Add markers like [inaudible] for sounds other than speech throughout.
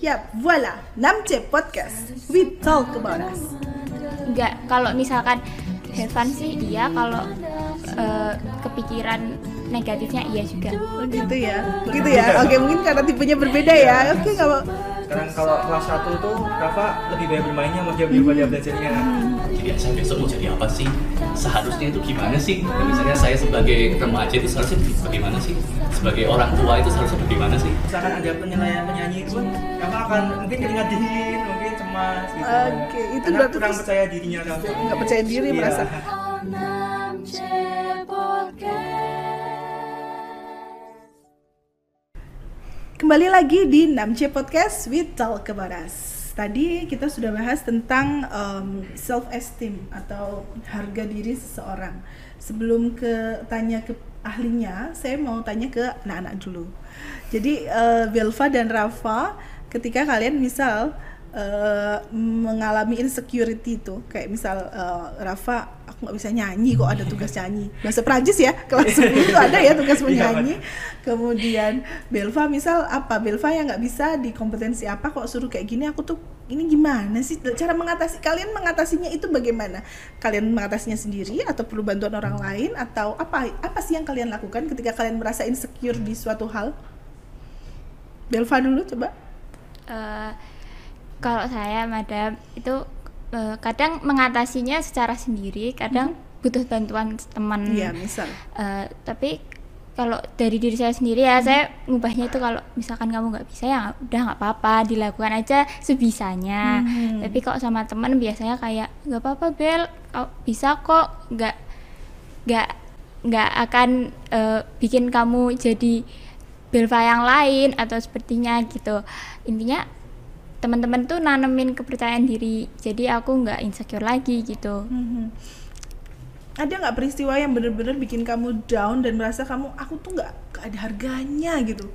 Yap, voila, 6C Podcast. We talk about us. Enggak, kalau misalkan have fun sih iya, kalau eh, kepikiran negatifnya iya juga. Oh gitu ya, gitu ya. Oke, mungkin karena tipenya berbeda ya. Oke, kalau Sekarang kalau kelas 1 tuh Rafa lebih banyak bermainnya mau dia daripada belajarnya. jadi saya besok mau jadi apa sih seharusnya itu gimana sih Dan misalnya saya sebagai remaja itu seharusnya bagaimana sih sebagai orang tua itu seharusnya bagaimana sih Misalkan ada penilaian penyanyi itu Rafa akan mungkin keringat dingin, mungkin cemas gitu. Oke, itu Karena berarti kurang percaya dirinya Rafa. nggak percaya diri Iya. merasa. Kembali lagi di 6C Podcast with Talk About Us. Tadi kita sudah bahas tentang self esteem atau harga diri seseorang. Sebelum ke tanya ke ahlinya, saya mau tanya ke anak-anak dulu. Jadi eh, Belva dan Rafa, ketika kalian misal eh, mengalami insecurity itu, kayak misal eh, Rafa, aku nggak bisa nyanyi kok ada tugas nyanyi. Bahasa Prancis ya, [laughs] kelas 10 itu ada ya tugas [laughs] menyanyi. Kemudian Belva misal apa? Belva yang nggak bisa di kompetensi apa kok suruh kayak gini aku tuh ini gimana sih cara mengatasi kalian mengatasinya itu bagaimana? Kalian mengatasinya sendiri atau perlu bantuan orang lain atau apa apa sih yang kalian lakukan ketika kalian merasa insecure di suatu hal? Belva dulu coba. Eh, kalau saya madam itu eh, kadang mengatasinya secara sendiri, kadang butuh bantuan teman. Iya, misal. Eh, tapi kalau dari diri saya sendiri ya saya ngubahnya itu kalau misalkan kamu nggak bisa ya udah nggak apa-apa dilakukan aja sebisanya Mhm. tapi kok sama teman biasanya kayak nggak apa-apa bel kau bisa kok nggak nggak nggak akan eh, bikin kamu jadi belva yang lain atau sepertinya gitu intinya teman-teman tuh nanemin kepercayaan diri jadi aku nggak insecure lagi gitu Mhm. Ada nggak peristiwa yang bener-bener bikin kamu down dan merasa kamu aku tuh nggak ada harganya gitu?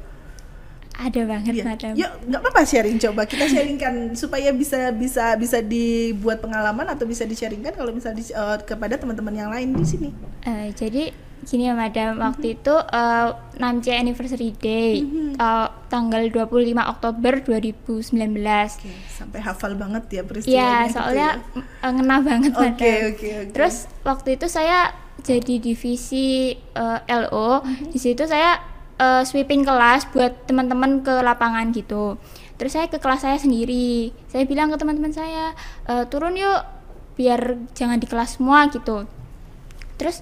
ada banget Iya. madam Yuk, nggak apa-apa sharing coba kita sharingkan supaya bisa bisa bisa dibuat pengalaman atau bisa di-sharingkan kalau misal di- eh, kepada teman-teman yang lain di sini. Eh, jadi gini ya madam, waktu itu eh, 6C anniversary day eh, tanggal 25 Oktober 2019. Oke, sampai hafal banget ya peristiwanya. Iya, gitu soalnya ya. eh, ngena banget Oke, madam. oke, oke. Terus waktu itu saya jadi divisi eh, LO. Mhm. Di situ saya eh, sweeping kelas buat teman-teman ke lapangan gitu. Terus saya ke kelas saya sendiri. Saya bilang ke teman-teman saya, "Eh, turun yuk biar jangan di kelas semua gitu. Terus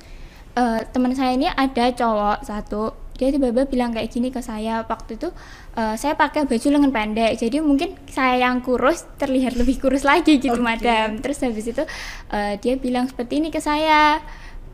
eh, teman saya ini ada cowok satu, dia tiba-tiba bilang kayak gini ke saya waktu itu eh, saya pakai baju lengan pendek, jadi mungkin saya yang kurus terlihat lebih kurus lagi gitu Oke. madam. Terus habis itu eh, dia bilang seperti ini ke saya,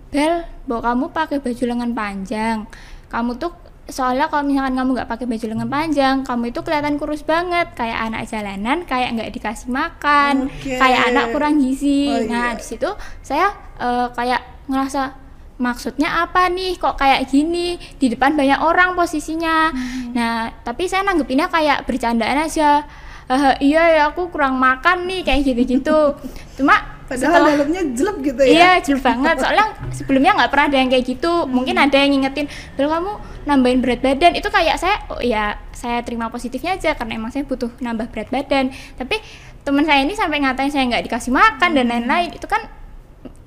Bel, bawa kamu pakai baju lengan panjang, kamu tuh soalnya kalau misalkan kamu nggak pakai baju lengan panjang, kamu itu kelihatan kurus banget, kayak anak jalanan, kayak nggak dikasih makan, Oke. kayak anak kurang gizi. Oh, nah iya. di situ saya eh, kayak ngerasa maksudnya apa nih kok kayak gini di depan banyak orang posisinya Hmm. nah tapi saya nanggepinnya kayak bercandaan aja "Eh, iya ya aku kurang makan nih kayak gitu-gitu [laughs] cuma Padahal setelah dalamnya jelek gitu ya. Iya, jelek banget. Soalnya sebelumnya nggak pernah ada yang kayak gitu. Mungkin ada yang ngingetin, "Bel kamu nambahin berat badan." Itu kayak saya oh ya, saya terima positifnya aja karena emang saya butuh nambah berat badan. Tapi teman saya ini sampai ngatain saya nggak dikasih makan dan lain-lain. Itu kan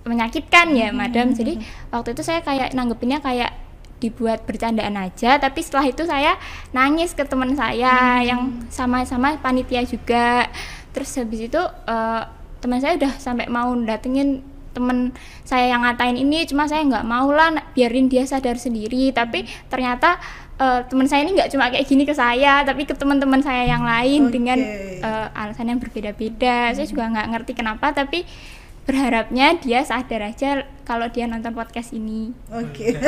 menyakitkan ya, Madam. Jadi waktu itu saya kayak nanggepinnya kayak dibuat bercandaan aja tapi setelah itu saya nangis ke teman saya yang sama-sama panitia juga. Terus habis itu eh, teman saya udah sampai mau datengin temen saya yang ngatain ini cuma saya nggak mau lah biarin dia sadar sendiri. Tapi ternyata eh, teman saya ini nggak cuma kayak gini ke saya tapi ke teman-teman saya yang lain Oke. dengan eh, alasan yang berbeda-beda. Saya juga nggak ngerti kenapa tapi berharapnya dia sadar aja kalau dia nonton podcast ini Oke.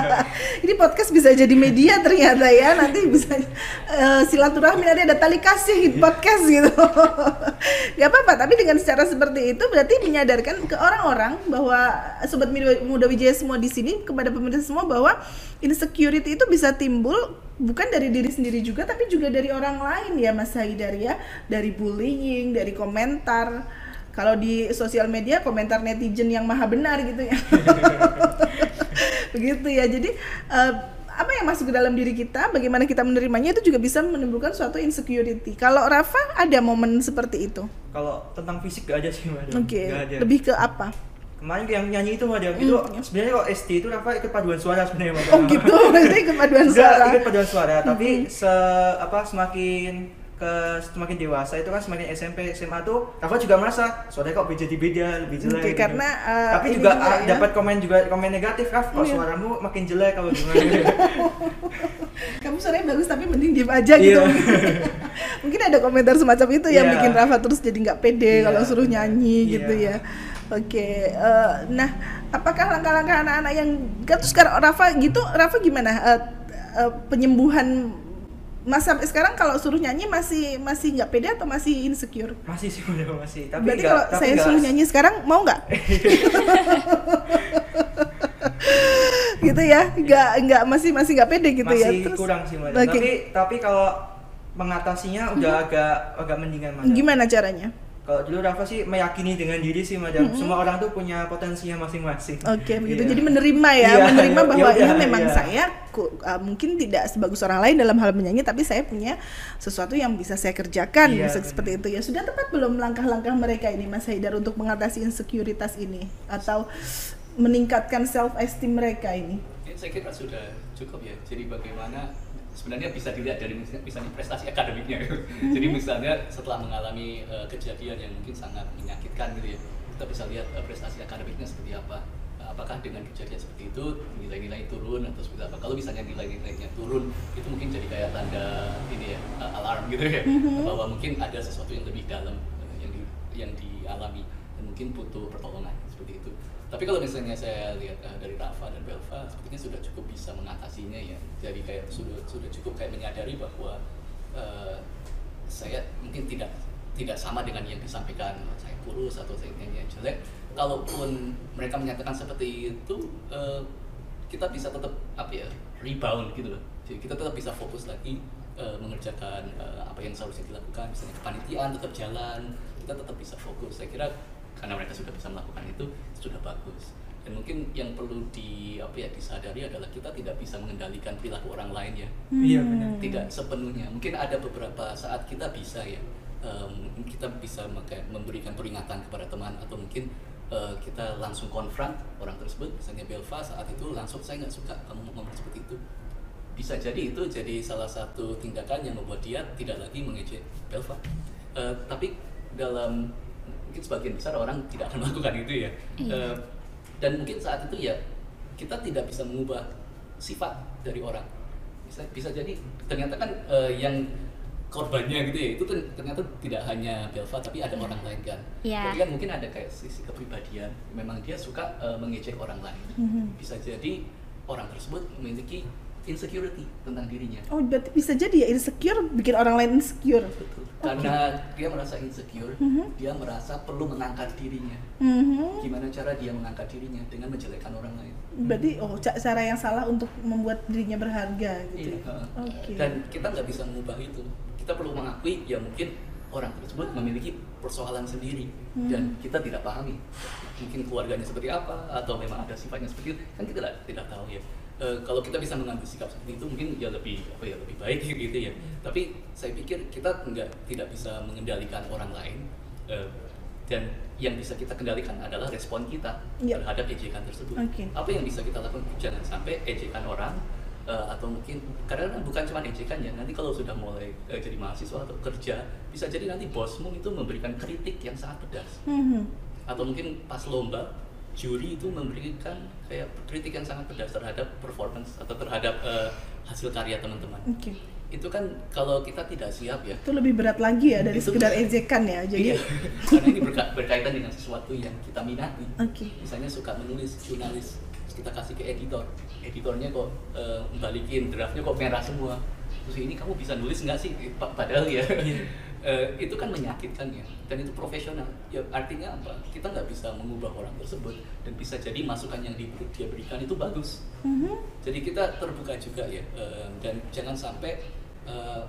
[laughs] Ini podcast bisa jadi media ternyata ya. Nanti bisa eh, silaturahmi nanti ada tali kasih podcast gitu. [laughs] Gak apa-apa, tapi dengan secara seperti itu berarti menyadarkan ke orang-orang bahwa sobat muda Wijaya semua di sini kepada pemirsa semua bahwa insecurity itu bisa timbul bukan dari diri sendiri juga tapi juga dari orang lain ya Mas Haidar ya, dari bullying, dari komentar. Kalau di sosial media komentar netizen yang maha benar gitu ya. [laughs] Begitu ya. Jadi eh, apa yang masuk ke dalam diri kita, bagaimana kita menerimanya itu juga bisa menimbulkan suatu insecurity. Kalau Rafa ada momen seperti itu. Kalau tentang fisik gak ada sih madam. Oke, Gak ada. lebih ke apa? Kemarin yang nyanyi itu madam, itu sebenarnya kalau SD itu Rafa ikut paduan suara sebenarnya madam. Oh gitu, [laughs] berarti kepaduan Enggak, suara. ikut paduan suara, tapi se apa semakin ke semakin dewasa itu kan semakin SMP SMA tuh Rafa juga merasa suaranya kok jadi beda lebih jelek Oke, gitu. karena, eh, tapi juga, ah, ya. dapat komen juga komen negatif Raf kok Oh, iya. suaramu makin jelek kalau [laughs] gimana Kamu suaranya bagus tapi mending diem aja gitu. Iya. [laughs] Mungkin ada komentar semacam itu yang Iya. bikin Rafa terus jadi nggak pede Iya, kalau suruh nyanyi iya. gitu ya. Oke, eh, nah apakah langkah-langkah anak-anak yang kan terus sekarang Rafa gitu, Rafa gimana Eh, eh, penyembuhan Mas sampai sekarang kalau suruh nyanyi masih masih nggak pede atau masih insecure? masih sih udah masih tapi Berarti kalau tapi saya nggak- suruh nyanyi sekarang mau nggak? [laughs] gitu ya, nggak nggak masih masih nggak pede gitu ya. masih kurang sih madam Oke. tapi tapi kalau mengatasinya udah agak agak mendingan madam gimana caranya? Kalau dulu Rafa sih meyakini dengan diri sih madam semua orang tuh punya potensinya masing-masing Oke, begitu. Iya. Jadi menerima ya, Iya, menerima [laughs] ya bahwa udah, ini memang iya. saya ku- uh, mungkin tidak sebagus orang lain dalam hal menyanyi, tapi saya punya sesuatu yang bisa saya kerjakan, Iya, bisa benar. seperti itu ya. Sudah tepat belum langkah-langkah mereka ini, Mas Haidar, untuk mengatasi insekuritas ini atau meningkatkan self esteem mereka ini? Ya, saya kira sudah cukup ya. Jadi bagaimana sebenarnya bisa dilihat dari mis- misalnya prestasi akademiknya. [laughs] Jadi misalnya setelah mengalami eh, kejadian yang mungkin sangat menyakitkan gitu ya, kita bisa lihat eh, prestasi akademiknya seperti apa. Apakah dengan kejadian seperti itu nilai-nilai turun atau seperti apa? Kalau misalnya nilai-nilainya turun, itu mungkin jadi kayak tanda ini ya eh, alarm gitu ya, bahwa mungkin ada sesuatu yang lebih dalam yang di, yang dialami dan mungkin butuh pertolongan seperti itu. Tapi kalau misalnya saya lihat eh, dari Rafa dan Belva, sepertinya sudah cukup bisa mengatasinya ya. Jadi kayak sudah sudah cukup kayak menyadari bahwa eh, saya mungkin tidak tidak sama dengan yang disampaikan saya kurus atau saya nyanyi jelek. Kalaupun mereka menyatakan seperti itu, eh, kita bisa tetap apa ya rebound gitu loh. Jadi kita tetap bisa fokus lagi eh, mengerjakan eh, apa yang seharusnya dilakukan, misalnya kepanitiaan tetap jalan, kita tetap bisa fokus. Saya kira karena mereka sudah bisa melakukan itu sudah bagus. Dan mungkin yang perlu di apa ya disadari adalah kita tidak bisa mengendalikan perilaku orang lain ya. Iya benar. Tidak sepenuhnya. Mungkin ada beberapa saat kita bisa ya em, kita bisa memberikan peringatan kepada teman atau mungkin eh, kita langsung konfront orang tersebut. Misalnya Belva saat itu langsung saya nggak suka kamu ngomong seperti itu. Bisa jadi itu jadi salah satu tindakan yang membuat dia tidak lagi mengejek Belva. Eh, tapi dalam mungkin sebagian besar orang tidak akan [laughs] melakukan itu ya. Iya. Eh, dan mungkin saat itu ya kita tidak bisa mengubah sifat dari orang. Bisa bisa jadi ternyata kan eh, yang korbannya gitu ya itu ternyata tidak hanya Belva tapi ada orang lain kan. Iya. Berarti kan mungkin ada kayak sisi kepribadian memang dia suka eh, mengejek orang lain. Bisa jadi orang tersebut memiliki insecurity tentang dirinya Oh, berarti bisa jadi ya insecure bikin orang lain insecure. betul karena dia merasa insecure Mhm. dia merasa perlu mengangkat dirinya Mhm. gimana cara dia mengangkat dirinya dengan menjelekkan orang lain Berarti oh ca- cara yang salah untuk membuat dirinya berharga gitu. Iya, ya? heeh. Oke. Dan kita nggak bisa mengubah itu. Kita perlu mengakui ya mungkin orang tersebut memiliki persoalan sendiri Hmm. dan kita tidak pahami. Mungkin keluarganya seperti apa atau memang ada sifatnya seperti itu kan kita tidak, tidak tahu ya. E, kalau kita bisa mengambil sikap seperti itu mungkin ya lebih apa ya lebih baik [laughs] gitu ya. Tapi saya pikir kita nggak tidak bisa mengendalikan orang lain e, dan yang bisa kita kendalikan adalah respon kita Iya. terhadap ejekan tersebut. Oke. Apa yang bisa kita lakukan? Jangan sampai ejekan orang eh, atau mungkin karena kan bukan cuma ejekan ya. Nanti kalau sudah mulai eh, jadi mahasiswa atau kerja, bisa jadi nanti bosmu itu memberikan kritik yang sangat pedas. Mhm. Atau mungkin pas lomba juri itu memberikan kayak kritik yang sangat pedas terhadap performance atau terhadap eh, hasil karya teman-teman. Oke. Itu kan kalau kita tidak siap ya. Itu lebih berat lagi ya dari Itu- sekedar ejekan ya. Jadi Iya. [laughs] karena ini berka- berkaitan dengan sesuatu yang kita minati Oke. misalnya suka menulis jurnalis terus kita kasih ke editor editornya kok eh, balikin draftnya kok merah semua terus ini kamu bisa nulis nggak sih Pa- padahal ya [laughs] eh, itu kan menyakitkan ya dan itu profesional. Ya artinya apa? Kita nggak bisa mengubah orang tersebut dan bisa jadi masukan yang di- dia berikan itu bagus. Mhm. jadi kita terbuka juga ya eh, dan jangan sampai eh,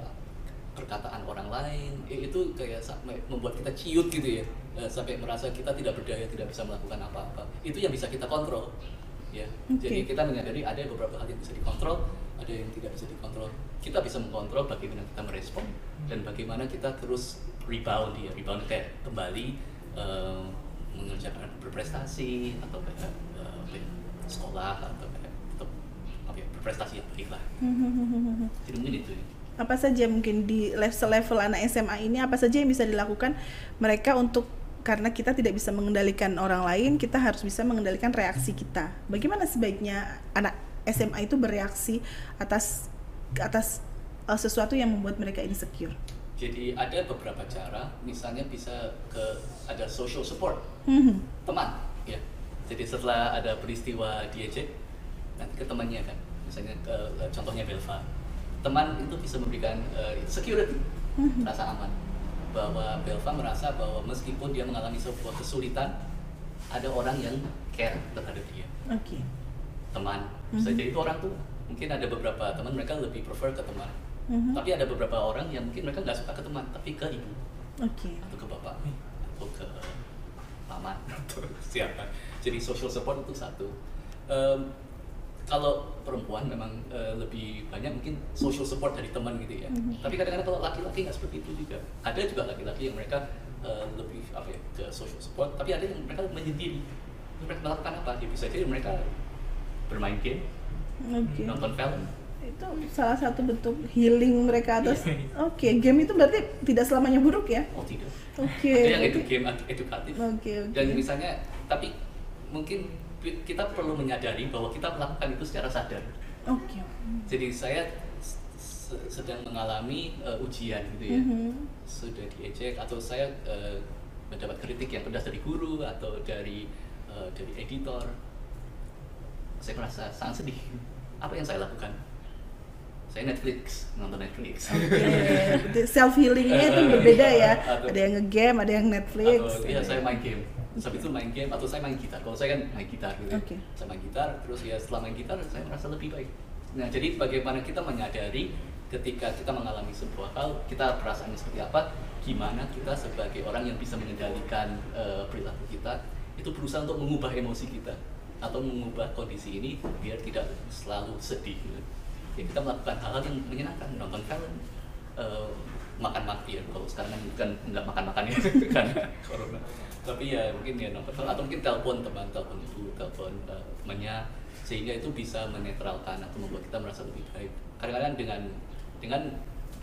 perkataan orang lain eh, itu kayak sampai membuat kita ciut gitu ya sampai merasa kita tidak berdaya tidak bisa melakukan apa-apa. Itu yang bisa kita kontrol ya Oke. jadi kita menyadari ada beberapa hal yang bisa dikontrol ada yang tidak bisa dikontrol kita bisa mengontrol bagaimana kita merespon dan bagaimana kita terus rebound ya rebound kayak kembali eh, mengerjakan berprestasi atau kayak ya, sekolah atau kayak tetap apa ya, berprestasi yang baik lah [laughs] jadi mungkin itu ya. apa saja mungkin di level-level anak SMA ini apa saja yang bisa dilakukan mereka untuk karena kita tidak bisa mengendalikan orang lain, kita harus bisa mengendalikan reaksi kita. Bagaimana sebaiknya anak SMA itu bereaksi atas atas uh, sesuatu yang membuat mereka insecure? jadi ada beberapa cara misalnya bisa ke ada social support Mhm. teman ya jadi setelah ada peristiwa diejek nanti ke temannya kan misalnya ke, contohnya Belva teman itu bisa memberikan eh, security Mhm. rasa aman bahwa Belva merasa bahwa meskipun dia mengalami sebuah kesulitan ada orang yang care terhadap dia. Oke. teman. Bisa Mhm. jadi itu orang tua mungkin ada beberapa teman mereka lebih prefer ke teman. Mhm. tapi ada beberapa orang yang mungkin mereka nggak suka ke teman tapi ke ibu. Oke. atau ke bapak. Atau ke paman. [laughs] Atau siapa. Jadi social support itu satu. Em, kalau perempuan memang eh, lebih banyak mungkin social support dari teman gitu ya Mhm. tapi kadang-kadang kalau laki-laki nggak seperti itu juga ada juga laki-laki yang mereka eh, lebih apa ya ke social support tapi ada yang mereka menyendiri mereka melakukan apa ya bisa jadi mereka bermain game Oke. nonton film Itu salah satu bentuk healing mereka atas. Iya. [laughs] Oke, game itu berarti tidak selamanya buruk ya? oh tidak Oke. ada yang edu game ed- edukatif Oke, oke. dan misalnya tapi mungkin kita perlu menyadari bahwa kita melakukan itu secara sadar. Oke. jadi saya sedang mengalami eh, ujian gitu ya. Mhm. sudah diejek atau saya eh, mendapat kritik yang pedas dari guru atau dari eh, dari editor. Saya merasa sangat sedih. Apa yang saya lakukan saya Netflix nonton Netflix Oke, [laughs] self healingnya itu berbeda ya. [laughs] Atau- Ada yang ngegame, ada yang Netflix. atau iya saya main game Habis itu main game atau saya main gitar kalau saya kan main gitar gitu ya. Oke. saya main gitar terus ya setelah main gitar saya merasa lebih baik nah jadi bagaimana kita menyadari ketika kita mengalami sebuah hal kita perasaannya seperti apa gimana kita sebagai orang yang bisa mengendalikan eh, perilaku kita itu berusaha untuk mengubah emosi kita atau mengubah kondisi ini biar tidak selalu sedih gitu. Ya kita melakukan hal-hal yang menyenangkan nonton film eh, makan makan ya kalau sekarang kan bukan nggak makan makan ya [laughs] karena corona. Tapi ya mungkin ya nonton film atau mungkin telepon teman telepon ibu telepon eh, temannya sehingga itu bisa menetralkan atau membuat kita merasa lebih baik. Kadang-kadang dengan dengan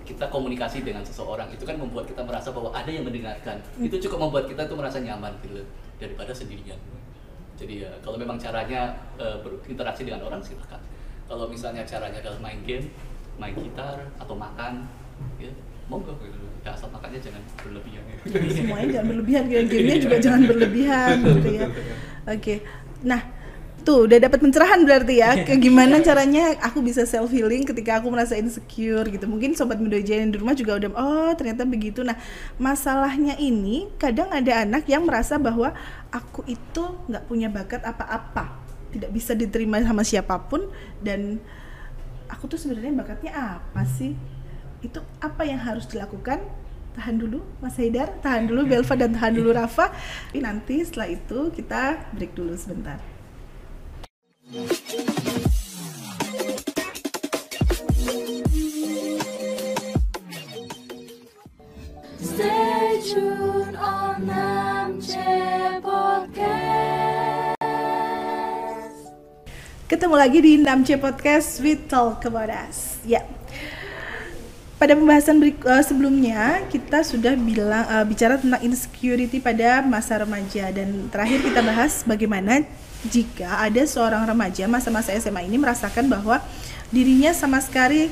kita komunikasi dengan seseorang itu kan membuat kita merasa bahwa ada yang mendengarkan. Itu cukup membuat kita tuh merasa nyaman gitu daripada sendirian. Jadi ya kalau memang caranya eh, berinteraksi dengan orang silakan kalau misalnya caranya adalah main game main gitar atau makan ya monggo gitu ya asal makannya jangan berlebihan ya semuanya jangan berlebihan, kayak gamenya juga jangan berlebihan gitu ya. Oke, nah tuh udah dapat pencerahan berarti ya. Kayak gimana caranya aku bisa self healing ketika aku merasa insecure gitu. Mungkin sobat Midoja yang di rumah juga udah oh ternyata begitu. Nah masalahnya ini kadang ada anak yang merasa bahwa aku itu nggak punya bakat apa-apa, tidak bisa diterima sama siapa pun dan aku tuh sebenarnya bakatnya apa sih? Itu apa yang harus dilakukan? Tahan dulu Mas Haidar, tahan dulu Belva dan tahan dulu Rafa. Tapi nanti setelah itu kita break dulu sebentar. Stay tuned on Namche Podcast. Ketemu lagi di 6C Podcast with Talk About Us. Ya. Pada pembahasan berik- eh, sebelumnya kita sudah bilang eh, bicara tentang insecurity pada masa remaja dan terakhir kita bahas bagaimana jika ada seorang remaja masa-masa SMA ini merasakan bahwa dirinya sama sekali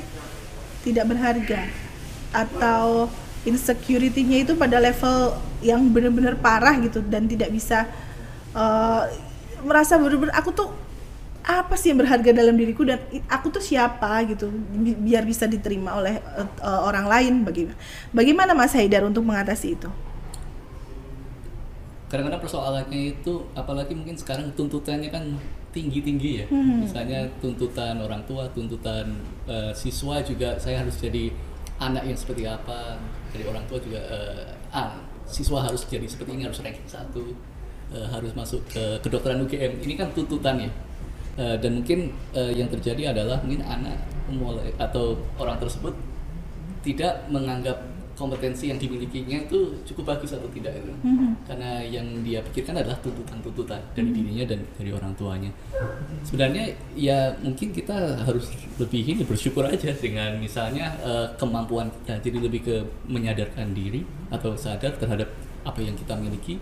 tidak berharga atau insecurity-nya itu pada level yang benar-benar parah gitu dan tidak bisa eh, merasa benar-benar aku tuh apa sih yang berharga dalam diriku dan aku tuh siapa gitu bi- biar bisa diterima oleh eh, eh, orang lain bagaimana? Bagaimana Mas Haidar untuk mengatasi itu? Kadang-kadang persoalannya itu apalagi mungkin sekarang tuntutannya kan tinggi-tinggi ya. Hmm. misalnya tuntutan orang tua tuntutan eh, siswa juga saya harus jadi anak yang seperti apa dari orang tua juga eh, ah, siswa harus jadi seperti ini harus ranking satu harus masuk ke kedokteran UGM ini kan tuntutannya Eh, dan mungkin eh, yang terjadi adalah mungkin anak mulai atau orang tersebut tidak menganggap kompetensi yang dimilikinya itu cukup bagus atau tidak itu. Karena yang dia pikirkan adalah tuntutan-tuntutan dari dirinya dan dari orang tuanya. Sebenarnya ya mungkin kita harus lebih ini bersyukur aja dengan misalnya eh, kemampuan kita jadi lebih ke menyadarkan diri atau sadar terhadap apa yang kita miliki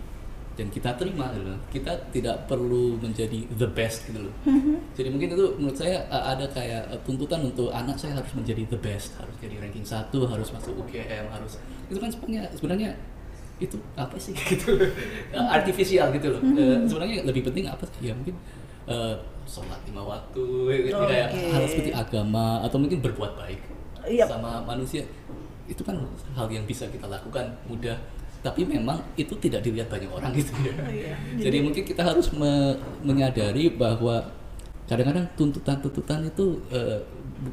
dan kita terima gitu loh. kita tidak perlu menjadi the best gitu loh. [laughs] Jadi mungkin itu menurut saya uh, ada kayak uh, tuntutan untuk anak saya harus menjadi the best harus jadi ranking satu harus masuk UGM harus itu kan sebenarnya sebenarnya itu apa sih? Gitu [laughs] artifisial gitu loh. Uh, sebenarnya lebih penting apa sih? Ya mungkin uh, sholat lima waktu Oh, kayak hal seperti agama atau mungkin berbuat baik Yap. sama manusia. Itu kan hal yang bisa kita lakukan. Mudah tapi memang itu tidak dilihat banyak orang gitu ya Oh, iya. [laughs] jadi mungkin kita harus me- menyadari bahwa kadang-kadang tuntutan-tuntutan itu eh,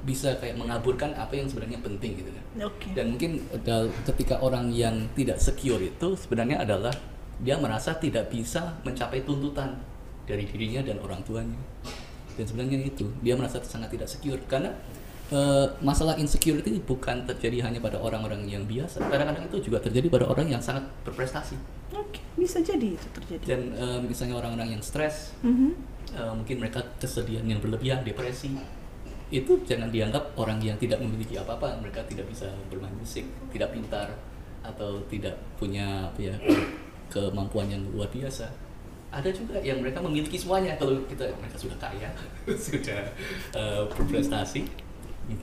bisa kayak mengaburkan apa yang sebenarnya penting gitu kan Oke. dan mungkin dal- ketika orang yang tidak secure itu sebenarnya adalah dia merasa tidak bisa mencapai tuntutan dari dirinya dan orang tuanya dan sebenarnya itu dia merasa sangat tidak secure karena eh, masalah insecurity bukan terjadi hanya pada orang-orang yang biasa kadang-kadang itu juga terjadi pada orang yang sangat berprestasi Oke, bisa jadi itu terjadi. dan eh, misalnya orang-orang yang stres Mhm. eh, mungkin mereka kesedihan yang berlebihan depresi itu jangan dianggap orang yang tidak memiliki apa-apa mereka tidak bisa bermain musik tidak pintar atau tidak punya apa ya kemampuan yang luar biasa ada juga yang mereka memiliki semuanya kalau kita mereka sudah kaya [laughs] sudah eh, berprestasi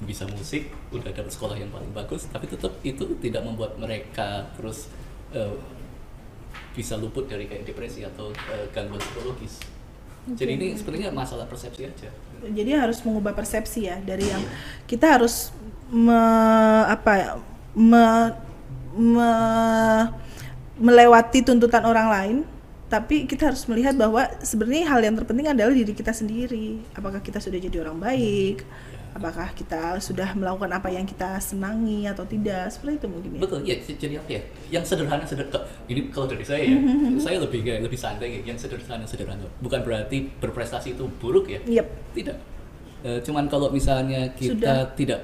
bisa musik udah dapat sekolah yang paling bagus tapi tetap itu tidak membuat mereka terus eh, bisa luput dari kayak depresi atau eh, gangguan psikologis. Jadi ini sebenarnya masalah persepsi aja. Jadi harus mengubah persepsi ya dari yang kita harus me, apa ya, me, me- melewati tuntutan orang lain, tapi kita harus melihat bahwa sebenarnya hal yang terpenting adalah diri kita sendiri. Apakah kita sudah jadi orang baik? Apakah kita sudah melakukan apa yang kita senangi atau tidak? Seperti itu mungkin ya. Betul, ya jadi apa ya? Yang sederhana sederhana. Ini kalau dari saya ya, [laughs] saya lebih kayak lebih santai ya. Yang sederhana sederhana. Bukan berarti berprestasi itu buruk ya. Yep. Tidak. Eh, cuman kalau misalnya kita Sudah. tidak,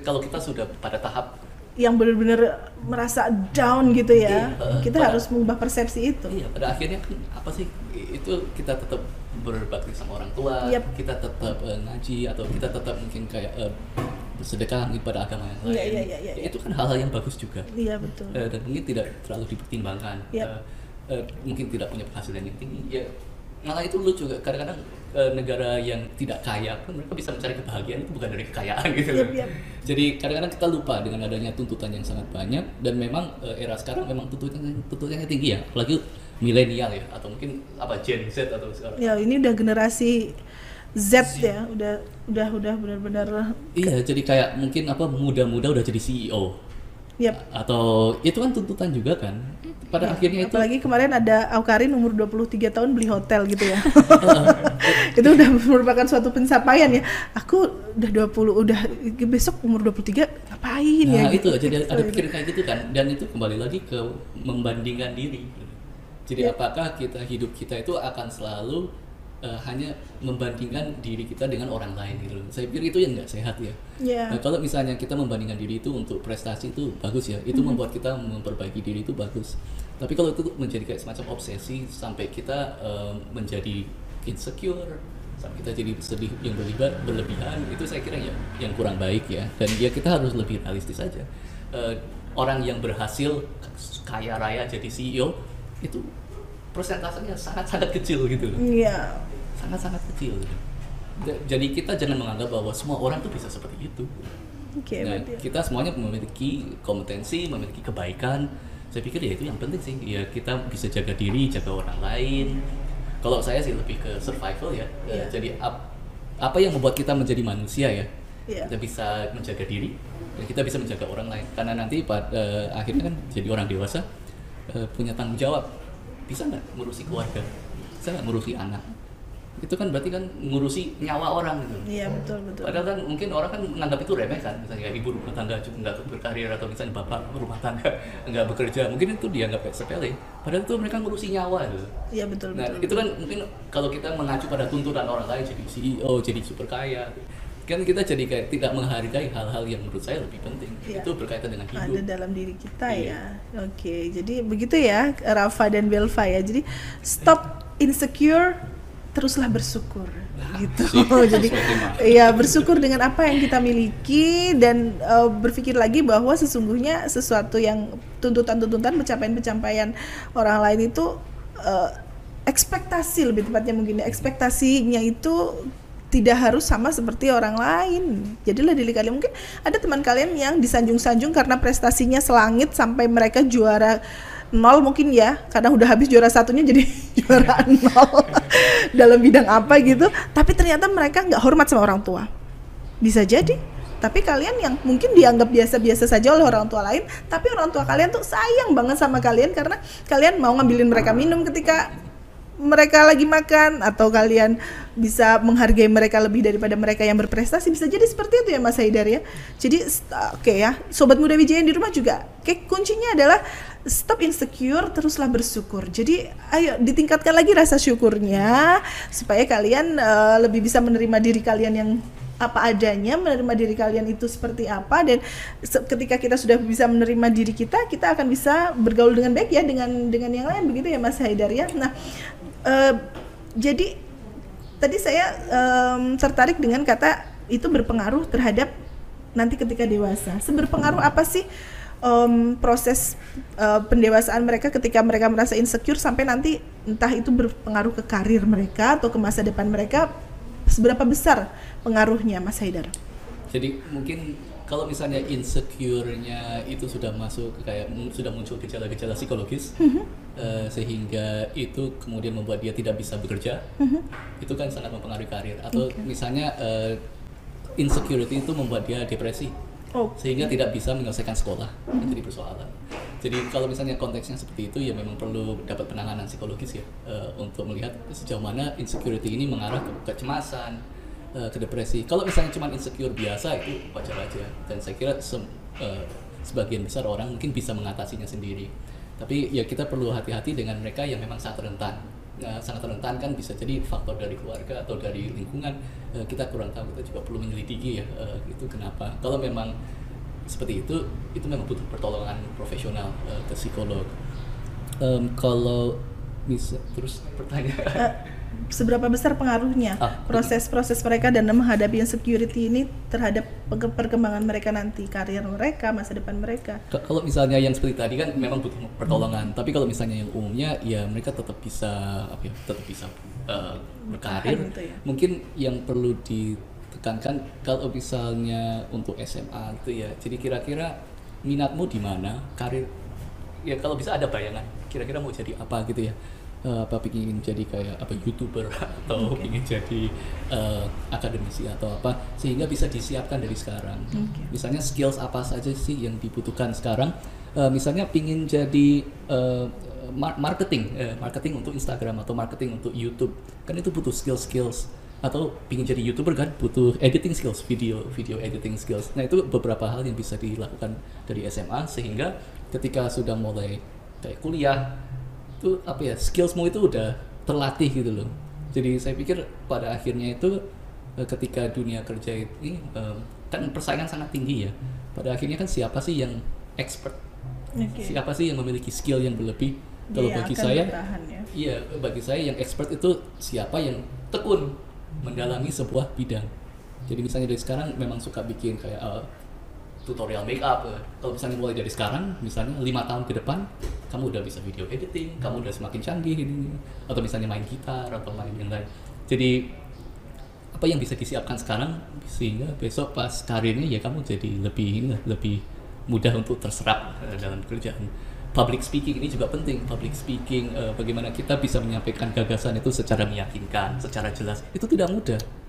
kalau kita sudah pada tahap Yang benar-benar merasa down gitu ya. Iya, kita pada- harus mengubah persepsi itu. Iya, pada akhirnya apa sih itu kita tetap berbakti sama orang tua, Yap. kita tetap eh, ngaji atau kita tetap mungkin kayak eh, bersedekah mungkin pada agama yang lain. Iya, iya, iya, iya, Ya, iya. Itu kan hal-hal yang bagus juga. Iya betul. Eh, dan mungkin tidak terlalu dipertimbangkan. Yap. Eh, eh, mungkin tidak punya penghasilan yang tinggi. Ya malah itu lucu juga. Kadang-kadang eh, negara yang tidak kaya pun mereka bisa mencari kebahagiaan itu bukan dari kekayaan gitu. Yap, yap. Jadi kadang-kadang kita lupa dengan adanya tuntutan yang sangat banyak dan memang eh, era sekarang memang tuntutannya tuntutannya tinggi ya, apalagi milenial ya atau mungkin apa Gen Z atau sekarang. Ya ini udah generasi Z ya, udah udah udah benar-benar Iya, jadi kayak mungkin apa muda-muda udah jadi CEO Yap. atau itu kan tuntutan juga kan. Pada akhirnya itu Apalagi kemarin ada Aukarin umur 23 tahun beli hotel gitu ya. [laughs] itu udah merupakan suatu pencapaian ya. Aku udah 20 udah besok umur 23 ngapain ya? Nah itu gitu. jadi ada pikiran kayak gitu kan dan itu kembali lagi ke membandingkan diri. Jadi Ya. apakah kita hidup kita itu akan selalu eh, hanya membandingkan diri kita dengan orang lain gitu loh. Saya pikir itu yang nggak sehat ya. Ya. Nah, kalau misalnya kita membandingkan diri itu untuk prestasi itu bagus ya, itu membuat kita memperbaiki diri itu bagus. Tapi kalau itu menjadi kayak semacam obsesi sampai kita eh, menjadi insecure, sampai kita jadi sedih yang berlebihan, berlebihan, itu saya kira ya yang kurang baik ya. Dan ya kita harus lebih realistis aja. Eh, orang yang berhasil kaya raya jadi CEO itu persentasenya sangat-sangat kecil gitu loh Iya. sangat-sangat kecil gitu. Ja- Jadi kita jangan menganggap bahwa semua orang tuh bisa seperti itu. Oke, Nah, berarti. kita semuanya memiliki kompetensi, memiliki kebaikan. Saya pikir ya itu yang penting sih. Ya kita bisa jaga diri, jaga orang lain. Kalau saya sih lebih ke survival ya. Eh, Iya. Jadi ap- apa yang membuat kita menjadi manusia ya? Iya. Kita bisa menjaga diri dan kita bisa menjaga orang lain. Karena nanti pada akhirnya kan jadi orang dewasa eh, punya tanggung jawab. Bisa nggak ngurusi keluarga? Bisa nggak ngurusi anak? itu kan berarti kan ngurusi nyawa orang gitu Iya betul betul. Padahal kan mungkin orang kan menganggap itu remeh kan, misalnya ibu rumah tangga juga nggak berkarir atau misalnya bapak rumah tangga [laughs] nggak bekerja, mungkin itu dianggap kayak sepele. Padahal itu mereka ngurusi nyawa gitu. Iya betul Nah betul. itu kan mungkin kalau kita mengacu pada tuntutan orang lain jadi CEO, jadi super kaya, kan kita jadi kayak tidak menghargai hal-hal yang menurut saya lebih penting. Iya. Itu berkaitan dengan ada hidup. dalam diri kita Iya. ya. Oke, jadi begitu ya Rafa dan Belva ya. Jadi stop insecure, teruslah bersyukur gitu. [laughs] sih, [laughs] jadi ya bersyukur dengan apa yang kita miliki dan eh, berpikir lagi bahwa sesungguhnya sesuatu yang tuntutan-tuntutan pencapaian-pencapaian orang lain itu eh, ekspektasi lebih tepatnya mungkin ya. ekspektasinya itu tidak harus sama seperti orang lain. Jadilah diri kalian. Mungkin ada teman kalian yang disanjung-sanjung karena prestasinya selangit sampai mereka juara nol mungkin ya. Karena udah habis juara satunya jadi [laughs] juara nol [laughs] dalam bidang apa gitu. Tapi ternyata mereka nggak hormat sama orang tua. Bisa jadi. Tapi kalian yang mungkin dianggap biasa-biasa saja oleh orang tua lain tapi orang tua kalian tuh sayang banget sama kalian karena kalian mau ngambilin mereka minum ketika mereka lagi makan atau kalian bisa menghargai mereka lebih daripada mereka yang berprestasi bisa jadi seperti itu ya Mas Haidar ya. Jadi oke ya sobat muda Wijaya di rumah juga. Oke kuncinya adalah stop insecure teruslah bersyukur. Jadi ayo ditingkatkan lagi rasa syukurnya supaya kalian eh, lebih bisa menerima diri kalian yang apa adanya menerima diri kalian itu seperti apa dan ketika kita sudah bisa menerima diri kita kita akan bisa bergaul dengan baik ya dengan dengan yang lain begitu ya Mas Haidar ya. Nah eh, jadi tadi saya em, tertarik dengan kata itu berpengaruh terhadap nanti ketika dewasa seberpengaruh apa sih em, proses eh, pendewasaan mereka ketika mereka merasa insecure sampai nanti entah itu berpengaruh ke karir mereka atau ke masa depan mereka seberapa besar pengaruhnya Mas Haidar? Jadi mungkin kalau misalnya insecure-nya itu sudah masuk ke kayak sudah muncul gejala-gejala psikologis eh, sehingga itu kemudian membuat dia tidak bisa bekerja, itu kan sangat mempengaruhi karir. Atau misalnya eh, insecurity itu membuat dia depresi Oh, sehingga tidak bisa menyelesaikan sekolah itu jadi persoalan. Jadi kalau misalnya konteksnya seperti itu ya memang perlu dapat penanganan psikologis ya eh, untuk melihat sejauh mana insecurity ini mengarah ke kecemasan, eh, ke depresi. Kalau misalnya cuma insecure biasa itu wajar aja dan saya kira sem- eh, sebagian besar orang mungkin bisa mengatasinya sendiri. Tapi ya kita perlu hati-hati dengan mereka yang memang sangat rentan. Nah, sangat rentan kan bisa jadi faktor dari keluarga atau dari lingkungan Eh, kita kurang tahu kita juga perlu menyelidiki ya eh, itu kenapa kalau memang seperti itu itu memang butuh pertolongan profesional eh, ke psikolog Em, kalau bisa terus pertanyaan seberapa besar pengaruhnya Ah, proses-proses mereka dan menghadapi insecurity ini terhadap pe- perkembangan mereka nanti, karir mereka, masa depan mereka? Kalau misalnya yang seperti tadi kan memang butuh pertolongan, tapi kalau misalnya yang umumnya ya mereka tetap bisa apa ya, tetap bisa uh, berkarir. Gitu ya. Mungkin yang perlu ditekankan kalau misalnya untuk SMA itu ya, jadi kira-kira minatmu di mana, karir ya kalau bisa ada bayangan, kira-kira mau jadi apa gitu ya. Eh, apa pingin jadi kayak apa youtuber [laughs] atau pingin jadi eh, akademisi atau apa sehingga bisa disiapkan dari sekarang. Oke. misalnya skills apa saja sih yang dibutuhkan sekarang? Eh, misalnya pingin jadi mar- marketing eh, marketing untuk Instagram atau marketing untuk YouTube. Kan itu butuh skills skills atau pingin jadi youtuber kan butuh editing skills video video editing skills. Nah itu beberapa hal yang bisa dilakukan dari SMA sehingga ketika sudah mulai kayak kuliah itu apa ya skillsmu itu udah terlatih gitu loh. Jadi saya pikir pada akhirnya itu eh, ketika dunia kerja ini kan persaingan sangat tinggi ya. Pada akhirnya kan siapa sih yang expert? Oke. siapa sih yang memiliki skill yang berlebih? Kalau Dia bagi saya bertahan ya. iya bagi saya yang expert itu siapa yang tekun mendalami sebuah bidang. Jadi misalnya dari sekarang memang suka bikin kayak eh, tutorial make up eh. kalau misalnya mulai dari sekarang misalnya lima tahun ke depan kamu udah bisa video editing kamu udah semakin canggih ini. Atau misalnya main gitar atau main yang lain. Jadi apa yang bisa disiapkan sekarang sehingga besok pas karirnya ya kamu jadi lebih lebih mudah untuk terserap eh, dalam kerjaan public speaking ini juga penting. Public speaking eh, bagaimana kita bisa menyampaikan gagasan itu secara meyakinkan secara jelas. Itu tidak mudah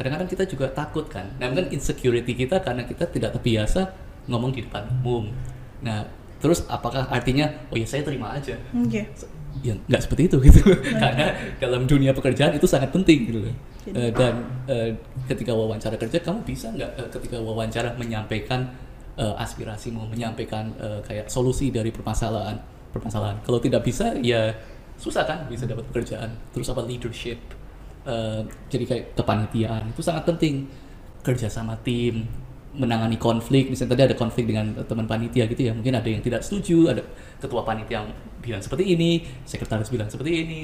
kadang-kadang kita juga takut kan. Nah kan insecurity kita karena kita tidak terbiasa ngomong di depan umum. Nah terus apakah artinya oh ya saya terima aja. Oke. ya nggak seperti itu gitu. [laughs] Karena dalam dunia pekerjaan itu sangat penting gitu. Eh, dan eh, ketika wawancara kerja kamu bisa nggak eh, ketika wawancara menyampaikan eh, aspirasimu menyampaikan eh, kayak solusi dari permasalahan permasalahan. Kalau tidak bisa ya susah kan bisa dapat pekerjaan. Terus apa leadership Eh, jadi kayak kepanitiaan. Itu sangat penting. Kerja sama tim menangani konflik. Misalnya tadi ada konflik dengan teman panitia gitu ya. Mungkin ada yang tidak setuju ada ketua panitia yang bilang seperti ini sekretaris bilang seperti ini.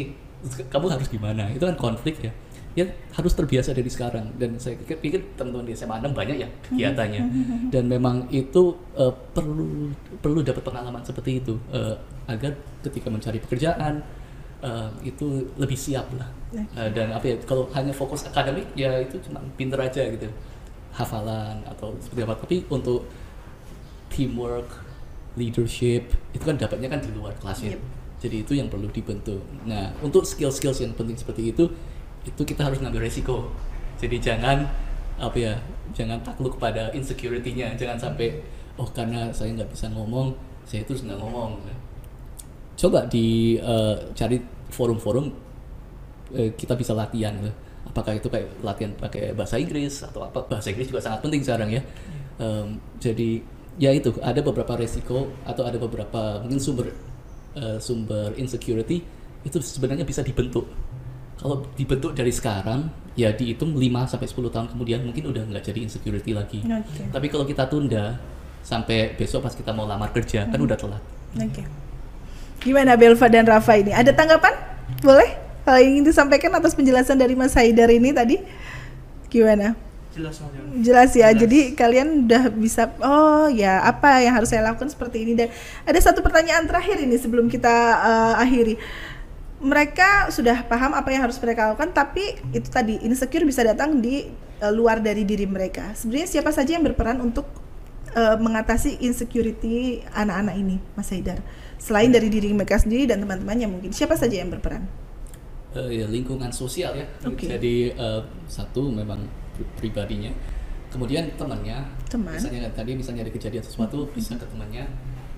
Kamu harus gimana? Itu kan konflik ya. Ya harus terbiasa dari sekarang. Dan saya pikir, pikir teman-teman di SMA 6 banyak ya kegiatannya. [laughs] Dan memang itu eh, perlu perlu dapat pengalaman seperti itu eh, agar ketika mencari pekerjaan eh, itu lebih siap lah Eh, dan apa ya kalau hanya fokus akademik ya itu cuma pinter aja gitu. Hafalan atau seperti apa. Tapi untuk teamwork leadership itu kan dapatnya kan di luar kelasnya Yep. jadi itu yang perlu dibentuk. Nah untuk skill-skills yang penting seperti itu itu kita harus ngambil resiko. Jadi jangan apa ya jangan takluk pada insecurity-nya. Jangan sampai oh karena saya nggak bisa ngomong saya terus nggak ngomong. Coba di eh, cari forum-forum eh, kita bisa latihan gitu. apakah itu kayak latihan pakai bahasa Inggris atau apa bahasa Inggris juga sangat penting sekarang ya Em, jadi ya itu ada beberapa resiko atau ada beberapa mungkin sumber eh, sumber insecurity itu sebenarnya bisa dibentuk kalau dibentuk dari sekarang ya dihitung 5 sampai 10 tahun kemudian mungkin udah nggak jadi insecurity lagi Oke. tapi kalau kita tunda sampai besok pas kita mau lamar kerja kan udah telat Oke. Gimana Belva dan Rafa ini? Ada tanggapan? Boleh? Kalau ingin disampaikan atas penjelasan dari Mas Haidar ini tadi? Gimana? jelas. Jelas ya. Jelas. Jadi kalian udah bisa oh ya apa yang harus saya lakukan seperti ini dan ada satu pertanyaan terakhir ini sebelum kita eh, akhiri. Mereka sudah paham apa yang harus mereka lakukan tapi itu tadi insecure bisa datang di eh, luar dari diri mereka. Sebenarnya siapa saja yang berperan untuk eh, mengatasi insecurity anak-anak ini, Mas Haidar? Selain dari diri mereka sendiri dan teman-temannya mungkin siapa saja yang berperan? Eh, ya, lingkungan sosial ya. Oke. Jadi eh, satu memang pri- pribadinya, kemudian temannya. Teman. Misalnya tadi misalnya ada kejadian sesuatu bisa ke temannya,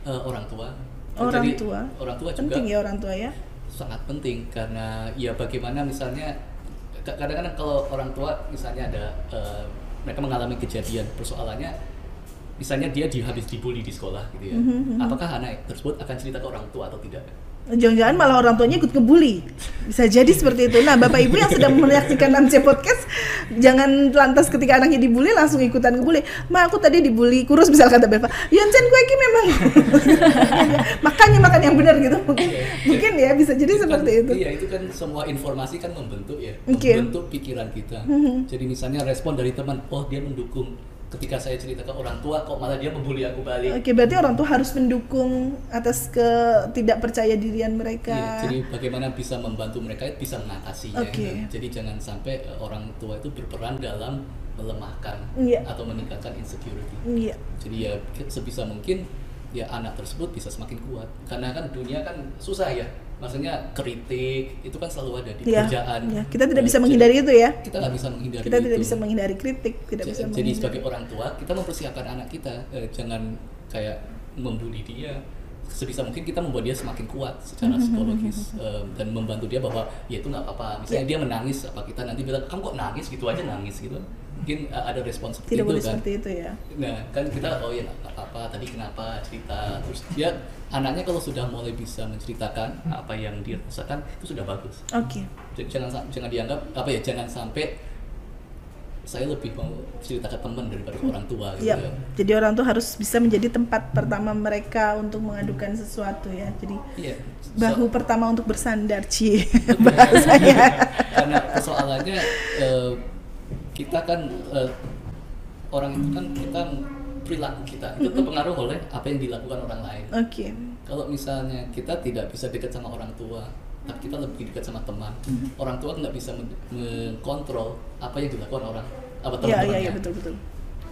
eh, orang tua. Orang Jadi, tua. Orang tua juga Penting ya orang tua ya. sangat penting karena ya bagaimana misalnya ka- kadang-kadang kalau orang tua misalnya ada eh, mereka mengalami kejadian persoalannya misalnya dia di, habis dibully di sekolah gitu ya Mhm, apakah anak tersebut akan cerita ke orang tua atau tidak Jangan-jangan malah orang tuanya ikut ngebully. Bisa jadi seperti itu. Nah, Bapak Ibu yang sedang menyaksikan MC Podcast, jangan lantas ketika anaknya dibully langsung ikutan ngebully. Ma, aku tadi dibully kurus misal kata Bapak. Yonsen gue ini memang. [laughs] Makanya makan yang benar gitu. Mungkin, mungkin ya bisa jadi kan- seperti itu. Iya, itu kan semua informasi kan membentuk ya, Oke. membentuk pikiran kita. Mhm. Jadi misalnya respon dari teman, oh dia mendukung. Ketika saya cerita ke orang tua, kok malah dia membuli aku balik. Oke, berarti orang tua harus mendukung atas ketidakpercaya dirian mereka. Iya, jadi bagaimana bisa membantu mereka bisa mengatasinya. Oke. Jadi jangan sampai eh, orang tua itu berperan dalam melemahkan Iya. atau meningkatkan insecurity. Iya. Jadi ya ke- sebisa mungkin ya anak tersebut bisa semakin kuat. Karena kan dunia kan susah ya. Maksudnya kritik itu kan selalu ada di Iya. pekerjaan. Iya. Kita tidak bisa jadi menghindari itu ya. Kita nggak bisa menghindari Kita tidak itu. bisa menghindari kritik, tidak Ja- bisa Jadi sebagai orang tua kita mempersiapkan anak kita eh, jangan kayak membuli dia. Sebisa mungkin kita membuat dia semakin kuat secara Mhm, psikologis eh, dan membantu dia bahwa ya itu nggak apa-apa. Misalnya Ya. dia menangis, apa kita nanti bilang kamu kok nangis gitu aja nangis gitu. Mungkin eh, ada respon seperti Tidak itu boleh kan. seperti itu ya. Nah kan kita oh ya apa-apa tadi kenapa cerita terus dia anaknya kalau sudah mulai bisa menceritakan apa yang dia rasakan itu sudah bagus. Oke. Jadi jangan jangan dianggap apa ya jangan sampai saya lebih mau cerita ke teman daripada orang tua gitu Iya. ya. Jadi orang tuh harus bisa menjadi tempat pertama mereka untuk mengadukan sesuatu ya. Jadi Iya. bahu So- pertama untuk bersandar ci [laughs] bahasanya. karena persoalannya eh, kita kan eh, orang itu kan kita perilaku kita itu terpengaruh oleh apa yang dilakukan orang lain. Oke. Kalau misalnya kita tidak bisa dekat sama orang tua, tapi kita lebih dekat sama teman, Mhm. orang tua nggak bisa men- mengontrol apa yang dilakukan orang apa Iya teman-temannya. iya iya betul betul.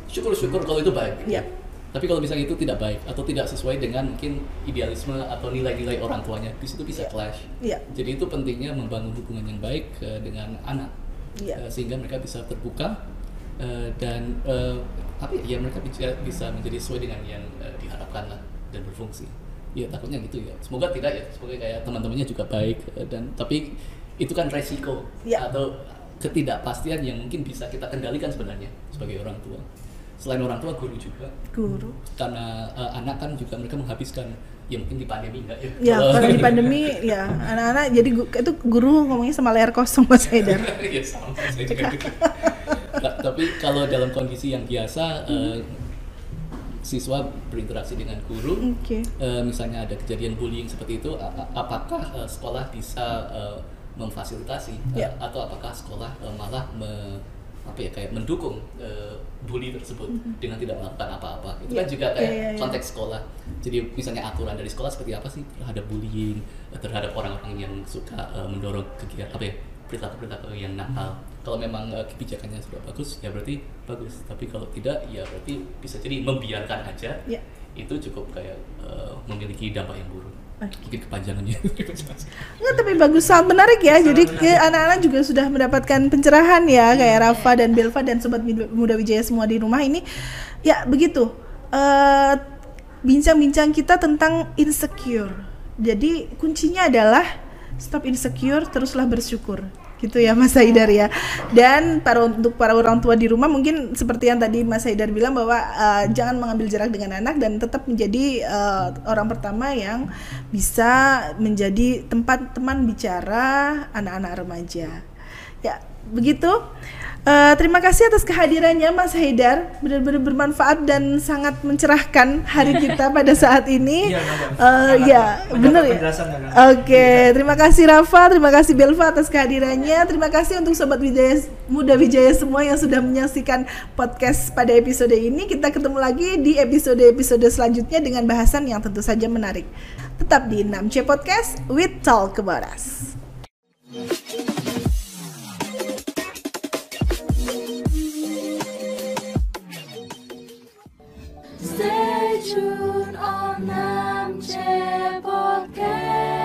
Syukur-syukur kalau itu baik. Iya. Tapi kalau misalnya itu tidak baik atau tidak sesuai dengan mungkin idealisme atau nilai-nilai orang tuanya, di situ bisa clash. Iya. Jadi itu pentingnya membangun hubungan yang baik eh, dengan anak, Iya. Eh, sehingga mereka bisa terbuka eh, dan eh, apa ya, mereka bisa, bisa menjadi sesuai dengan yang eh, diharapkan lah dan berfungsi. Ya takutnya gitu ya. Semoga tidak ya. Semoga kayak teman-temannya juga baik eh, dan tapi itu kan resiko Ya. atau ketidakpastian yang mungkin bisa kita kendalikan sebenarnya sebagai orang tua. Selain orang tua guru juga. Guru. Karena eh, anak kan juga mereka menghabiskan ya mungkin di pandemi enggak ya ya Kalau- kalau di [laughs] pandemi ya anak-anak jadi itu guru ngomongnya sama layar kosong Mas Haidar [laughs] ya sama saya juga gitu. Ta- tapi kalau dalam kondisi yang biasa eh, siswa berinteraksi dengan guru oke eh, misalnya ada kejadian bullying seperti itu apakah eh, sekolah bisa eh, memfasilitasi eh, Ya. atau apakah sekolah eh, malah me- apa ya kayak mendukung eh, bully tersebut dengan tidak melakukan apa-apa itu Ya. kan juga kayak Ya, ya, ya. konteks sekolah jadi misalnya aturan dari sekolah seperti apa sih terhadap bullying eh, terhadap orang-orang yang suka eh, mendorong kegiatan apa ya perilaku-perilaku yang nakal kalau memang eh, kebijakannya sudah bagus ya berarti bagus tapi kalau tidak ya berarti bisa jadi membiarkan aja Ya. itu cukup kayak eh, memiliki dampak yang buruk. Mungkin kepanjangannya Enggak, tapi bagus sangat menarik ya. Jadi anak-anak juga sudah mendapatkan pencerahan ya kayak Rafa dan Belva dan sobat Muda Wijaya semua di rumah ini. Ya, begitu. Eh, bincang-bincang kita tentang insecure. Jadi kuncinya adalah stop insecure, teruslah bersyukur. Gitu ya Mas Haidar ya. Dan para untuk para orang tua di rumah mungkin seperti yang tadi Mas Haidar bilang bahwa eh, jangan mengambil jarak dengan anak dan tetap menjadi eh, orang pertama yang bisa menjadi tempat teman bicara anak-anak remaja. Ya, begitu. Eh, terima kasih atas kehadirannya Mas Haidar, benar-benar bermanfaat dan sangat mencerahkan hari [laughs] kita pada saat ini. Iya, Sangat ya, benar ya. penjelasannya, kan? Oke, terima kasih Rafa, terima kasih Belva atas kehadirannya. Terima kasih untuk sobat Wijaya Muda Wijaya semua yang sudah menyaksikan podcast pada episode ini. Kita ketemu lagi di episode-episode selanjutnya dengan bahasan yang tentu saja menarik. Tetap di 6C Podcast with Talk About Us. June Om Nam Che Podcast.